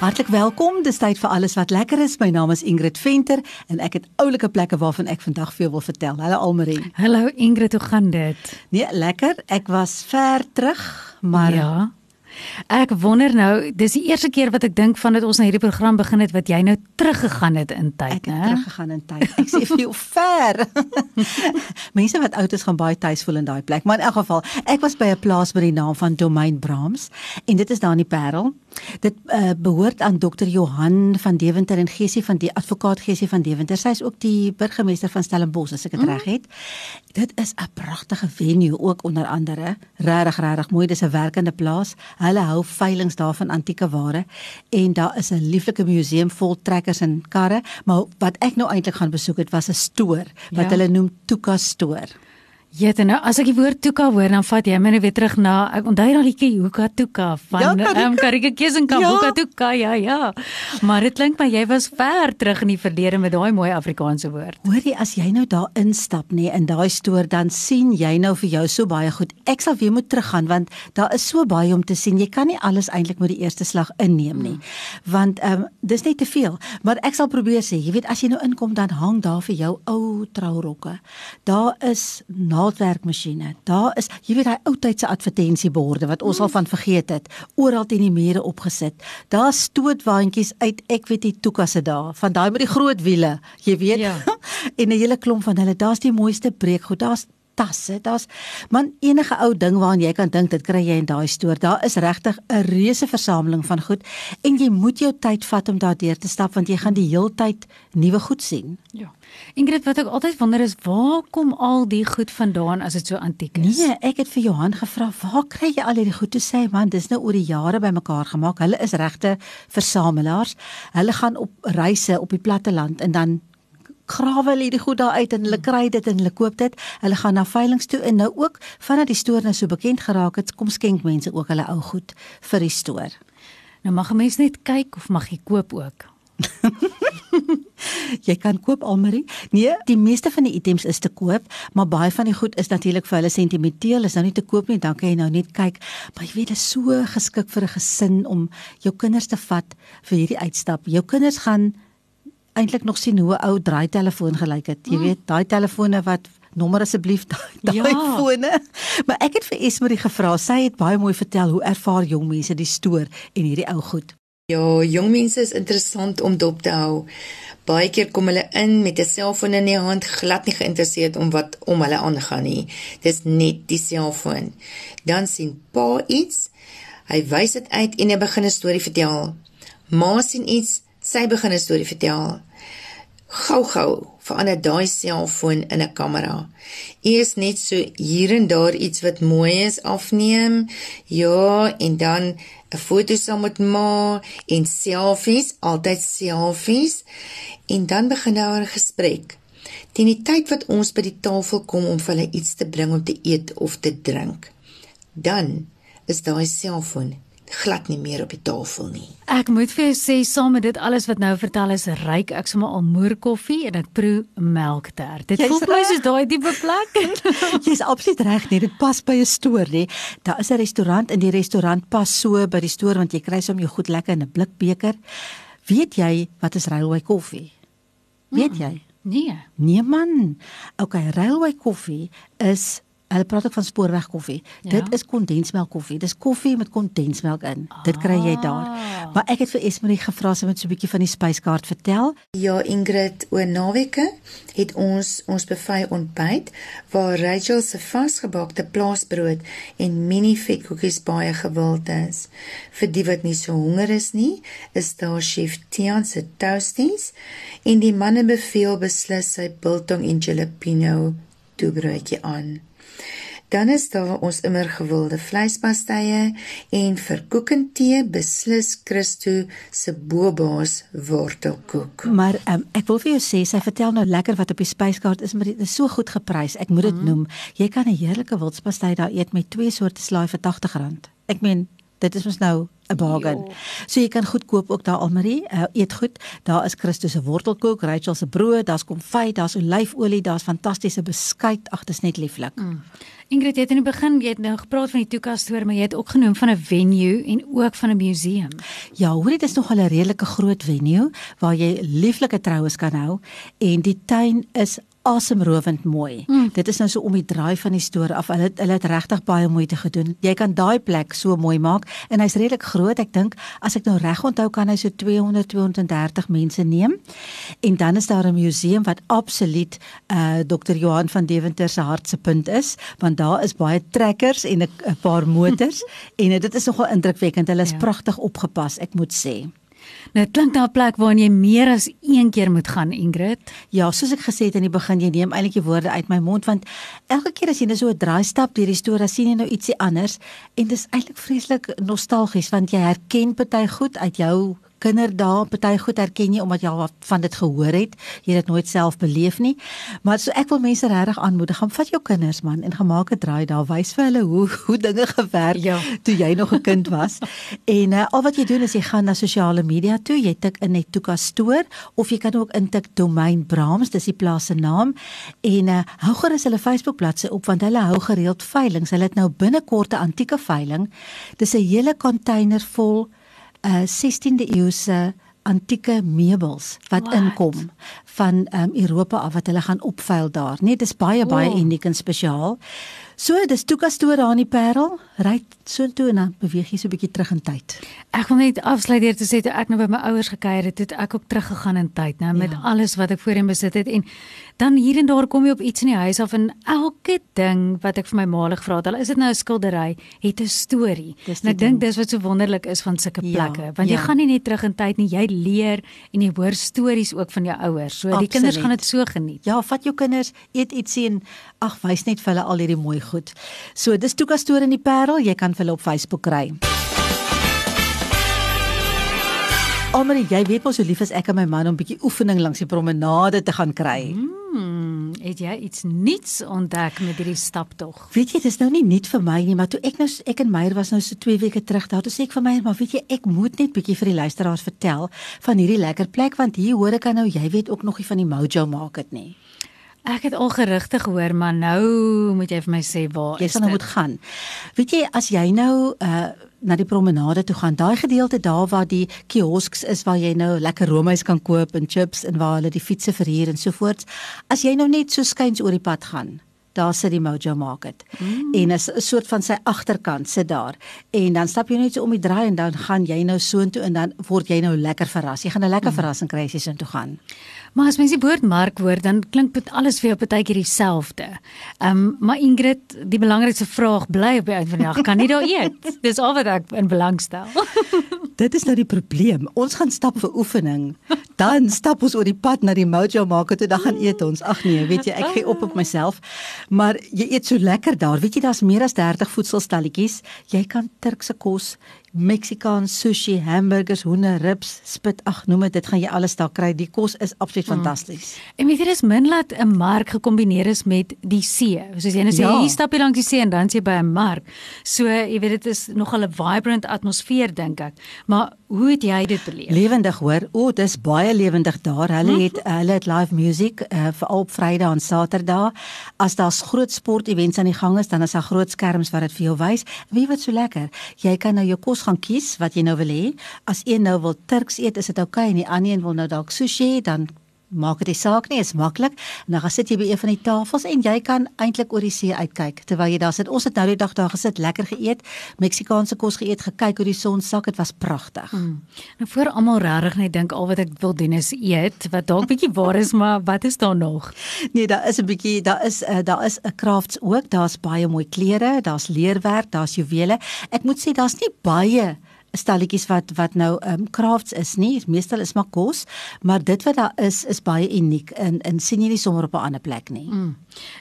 Hartlik welkom. Dis tyd vir alles wat lekker is. My naam is Ingrid Venter en ek het oulike plekke waarvan ek vandag vir jou wil vertel. Hallo Almarie. Hallo Ingrid, hoe gaan dit? Nee, lekker. Ek was ver terug, maar ja. Ek wonder nou, dis die eerste keer wat ek dink van dit ons na hierdie program begin het wat jy nou teruggegaan het in tyd, ek het né? teruggegaan in tyd. Ek sê vir jou ver. Mense wat oud is gaan baie tuis voel in daai plek. Maar in elk geval, ek was by 'n plaas met die naam van Domein Brahms en dit is daar in die Parel. Dit uh, behoort aan Dr Johan van Deventer en Gesie van die advokaat Gesie van Deventer. Sy is ook die burgemeester van Stellenbosch as ek dit mm. reg het. Dit is 'n pragtige venue ook onder andere. Regtig regtig mooi. Dis 'n werkende plaas. Hulle hou veilinge daar van antieke ware en daar is 'n lieflike museum vol trekkers en karre, maar wat ek nou eintlik gaan besoek het was 'n stoor wat Ja. hulle noem Tuka stoor. Jette nou, as ek die woord Tuka hoor, dan vat jy my nou weer terug na ek onthou daai liedjie Hoeka Tuka van Ja, ehm Karika. um, Karika Kesenkamp, Ja. Hoeka Tuka, ja ja. Maar dit klink my jy was ver terug in die verlede met daai mooi Afrikaanse woord. Hoor jy as jy nou daar instap nê in daai stoor dan sien jy nou vir jou so baie goed. Ek sal weer moet teruggaan want daar is so baie om te sien. Jy kan nie alles eintlik met die eerste slag inneem nie. Want ehm um, dis net te veel. Maar ek sal probeer sê, jy weet as jy nou inkom dan hang daar vir jou ou trourokke. Daar is naaldwerkmasjiene. Daar is jy weet daai ou tydse advertensieborde wat ons al van vergeet het, oral teen die mure opgesit. Daar stootwaandjies uit ek weet die toekasse daar, van daai met die groot wiele, jy weet. Ja. en 'n hele klomp van hulle. Daar's die mooiste breekgoed. Daar's tasse. Daar's man enige ou ding waaraan jy kan dink dit kry jy in daai stoor. Daar is regtig 'n reuse versameling van goed en jy moet jou tyd vat om daardeur te stap want jy gaan die heeltyd nuwe goed sien. Ja. Ingrid, wat ek altyd wonder is, waar kom al die goed vandaan as dit so antiek is? Nee, ek het vir Johan gevra, "Waar kry jy al hierdie goed?" Toe sê hy, "Man, dis nou oor die jare bymekaar gemaak. Hulle is regte versamelaars. Hulle gaan op reise op die platteland en dan grawe hulle hierdie goed daar uit en hulle kry dit en hulle koop dit. Hulle gaan na veilinge toe en nou ook vandat die stoor nou so bekend geraak het, kom skenk mense ook hulle ou goed vir die stoor. Nou mag 'n mens net kyk of mag jy koop ook? Jy kan koop Almarie. Nee, die meeste van die items is te koop, maar baie van die goed is natuurlik vir hulle sentimenteel, is nou nie te koop nie, dan kan jy nou net kyk. Maar jy weet, dit is so geskik vir 'n gesin om jou kinders te vat vir hierdie uitstap. Jou kinders gaan eintlik nog sien hoe ou draaitelefoon gelyk het. Jy weet, daai telefone wat nommer asseblief daai Ja. daai fone. Maar ek het vir Esmerie gevra. Sy het baie mooi vertel hoe ervaar jong mense die stoor en hierdie ou goed. Ja, jong mense is interessant om dop te hou. Baie keer kom hulle in met 'n selfoon in die hand, glad nie geïnteresseerd om wat om hulle aangaan nie. Dis net die selfoon. Dan sien pa iets, hy wys dit uit en hy begin 'n storie vertel. Ma sien iets, sy begin 'n storie vertel. Gou-gou verander daai selfoon in 'n kamera. Eers net so hier en daar iets wat mooi is afneem. Ja, en dan 'n foto saam met ma en selfies, altyd selfies. En dan begin daar 'n gesprek. Teen die tyd wat ons by die tafel kom om vir hulle iets te bring om te eet of te drink, dan is daai selfoon glad nie meer op die tafel nie. Ek moet vir jou sê saam met dit alles wat nou vertel is ryk ek sommer al moerkoffie en ek proe melktert. Dit voel vir my soos daai tipe plek. Jy's absoluut reg nee, dit pas by 'n stoor nê. Daar is 'n restaurant en die restaurant pas so by die stoor want jy kry sommer jou goed lekker in 'n blikbeker. Weet jy wat is railway koffie? Weet jy? nee. Nee man. Okay, railway koffie is Hulle praat ook van spoorweg koffie. Ja. Dit is kondensmelk koffie. Dis koffie met kondensmelk in. Dit kry jy daar. Ah. Maar ek het vir Esmerie gevra sy moet so 'n bietjie van die spyskaart vertel. Ja, Ingrid, oor naweke het ons ons buffet ontbyt waar Rachel se vasgebaakte plaasbrood en mini vetkoekies baie gewild is. Vir die wat nie so honger is nie, is daar chef Tian se toasties en die manne beveel beslis sy biltong en jalapeno toebroodjie aan. Dan is daar ons immer gewilde vleispastye en vir koek en tee beslis Christo se boba's wortelkoek. Maar um, ek wil vir jou sê sy vertel nou lekker wat op die spyskaart is, maar dit is so goed geprys. Ek moet dit mm. noem. Jy kan 'n heerlike wildspastye daar eet met twee soorte slaai vir R80. Ek meen, dit is mos nou 'n bargain. Jo. So jy kan goed koop ook daar Almarie, uh, eet goed. Daar is Christus se wortelkoek, Rachel se brood, daar's konfyt, daar's olyfolie, daar's fantastiese beskuit. Ag, dit is net lieflik. Mm. Ingrid, jy het in die begin jy het nou gepraat van die toekastoor, maar jy het ook genoem van 'n venue en ook van 'n museum. Ja, hoor dit is nog 'n redelike groot venue waar jy lieflike troues kan hou en die tuin is asemrowend mooi. Mm. Dit is nou so om die draai van die stoor af. Hulle hulle het regtig baie moeite gedoen. Jy kan daai plek so mooi maak en hy's redelik groot. Ek dink as ek nou reg onthou kan hy so 200 230 mense neem. En dan is daar 'n museum wat absoluut uh Dr. Johan van Deventer se hart se punt is, want daar is baie trekkers en 'n paar motors en dit is nogal indrukwekkend. Hulle is ja. pragtig opgepas, ek moet sê. Nou dit klink na 'n plek waar jy meer as een keer moet gaan, Ingrid. Ja, soos ek gesê het in die begin, jy neem eintlik die woorde uit my mond want elke keer as jy net so 'n draai stap deur die storie, sien jy nou ietsie anders en dit is eintlik vreeslik nostalgies want jy herken party goed uit jou kinderdae party goed herken jy omdat jy al van dit gehoor het. Jy het dit nooit self beleef nie. Maar so ek wil mense regtig aanmoedig gaan vat jou kinders man en gemaak 'n draai daar. Wys vir hulle hoe hoe dinge gewerk ja. toe jy nog 'n kind was. En uh, al wat jy doen is jy gaan na sosiale media toe. Jy tik in net Tuka stoor of jy kan ook intik domein Brahms dis die plaas se naam. En uh, hou gerus hulle Facebook bladsy op want hulle hou gereeld veilinge hulle het nou binnekort 'n antieke veiling. Dis 'n hele container vol uh 16de eeuse antieke meubels wat What? inkom van um, Europa af wat hulle gaan opveil daar. Nee, dis baie baie oh. uniek en spesiaal. So, dis Tuka stoor daar in die Parel. Ry so toe en dan beweeg jy so 'n bietjie terug in tyd. Ek wil net afsluit deur te sê toe ek nou by my ouers gekuier het, het ek ook teruggegaan in tyd, nou met ja. alles wat ek voorheen besit het en dan hier en daar kom jy op iets in die huis af en elke ding wat ek vir my ma gevra het, al is dit nou 'n skildery, het 'n storie. En ek dink dis wat so wonderlik is van sulke ja, plekke, ja, want jy ja. gaan nie net terug in tyd nie, jy leer en jy hoor stories ook van jou ouers. So Absoluut. die kinders gaan dit so geniet. Ja, vat jou kinders, eet ietsie en ag, wys net vir hulle al hierdie mooi goed. So dis Tuka storie in die Parel, jy kan vir hulle op Facebook kry. Almarie, jy weet mos hoe lief is ek en my man om bietjie oefening langs die promenade te gaan kry. Hmm, het jy iets nuuts ontdek met hierdie staptog? Weet jy, dit is nou nie nuut vir my nie, maar toe ek nou ek en Meyer was nou so 2 weke terug daar, toe sê ek vir my, maar weet jy, ek moet net bietjie vir die luisteraars vertel van hierdie lekker plek want hier hoor ek nou jy weet ook nog nie van die Mojo Market nie. Ek het al gerugte gehoor, maar nou moet jy vir my sê waar jy sal nou moet gaan. Weet jy, as jy nou uh na die promenade toe gaan, daai gedeelte daar waar die kiosks is waar jy nou lekker roomys kan koop en chips en waar hulle die fietsse verhuur en so voort. As jy nou net so skuins oor die pad gaan, daar sit die Mojo Market. Mm. En is 'n soort van sy agterkant sit daar. En dan stap jy net so om die draai en dan gaan jy nou soontoe en dan word jy nou lekker verras. Jy gaan 'n lekker mm. verrassing kry as jy soontoe gaan. Maar as mens die woord mark hoor, dan klink dit alles vir jou partykeer dieselfde. Ehm, um, maar Ingrid, die belangrikste vraag bly op die einde van die dag, kan nie daar eet? Dis al wat ek in belang stel. Dit is nou die probleem. Ons gaan stap vir oefening. Dan stap ons oor die pad na die Mojo Market en dan gaan eet ons. Ag nee, weet jy, ek gee op op myself. Maar jy eet so lekker daar. Weet jy, daar's meer as 30 voedselstalletjies. Jy kan Turkse kos, Meksikaans sushi, hamburgers, hoender, ribs, spit, ag noem dit, dit gaan jy alles daar kry. Die kos is absoluut mm. fantasties. En weet jy dis min laat 'n mark gekombineer is met die see. Soos jy nou sê, ja. hier stap jy langs die see en dan jy by 'n mark. So jy weet dit is nogal 'n vibrant atmosfeer dink ek. Maar hoe het jy dit beleef? Lewendig hoor. O, dis baie lewendig daar. Hulle hm? het mm. hulle het live music uh, vir op Vrydag en Saterdag. As daar's groot sport events aan die gang is, dan is daar groot skerms wat dit vir jou wys. Wie wat so lekker. Jy kan nou jou kos kos gaan kies wat jy nou wil hê. As een nou wil Turks eet, is dit oukei okay, en die ander een wil nou dalk sushi, dan maak dit die saak nie, is maklik. En dan gaan sit jy by een van die tafels en jy kan eintlik oor die see uitkyk terwyl jy daar sit. Ons het nou die dag daar gesit, lekker geëet, Meksikaanse kos geëet, gekyk hoe die son sak, dit was pragtig. Hmm. Nou voor almal regtig net dink al wat ek wil doen is eet, wat dalk bietjie waar is, maar wat is daar nog? Nee, daar is 'n bietjie, daar is uh, daar is 'n crafts ook, daar's baie mooi klere, daar's leerwerk, daar's juwele. Ek moet sê daar's nie baie stalletjies wat wat nou ehm um, crafts is nie. Meestal is maar kos, maar dit wat daar is is baie uniek en en sien jy nie sommer op 'n ander plek nie.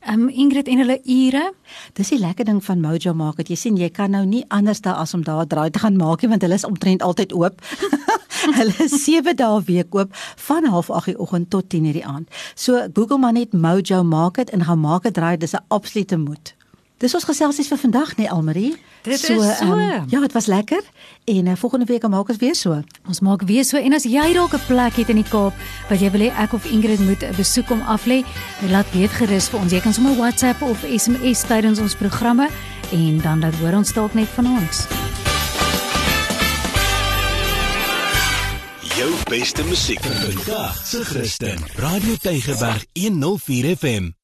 Ehm um, Ingrid en hulle ure, Dis die lekker ding van Mojo Market. Jy sien jy kan nou nie anders daar as om daar draai te gaan maak nie want hulle is omtrent altyd oop. hulle is 7 dae week oop van 08:30 die oggend tot 10:00 die aand. So Google maar net Mojo Market en gaan maak 'n draai, dis 'n absolute moed. Dis ons geselsies vir vandag nee Almarie. Dit is so. ehm, ja, dit was lekker en uh, volgende week maak ons weer so. ons maak weer so en as jy dalk 'n plek het in die Kaap wat jy wil hê ek of Ingrid moet 'n besoek om af lê, laat weet gerus vir ons. Jy kan sommer WhatsApp of SMS tydens ons programme en dan laat hoor ons dalk net van ons. Jou beste musiek vir vandag se Christen. Radio Tygerberg 104 FM.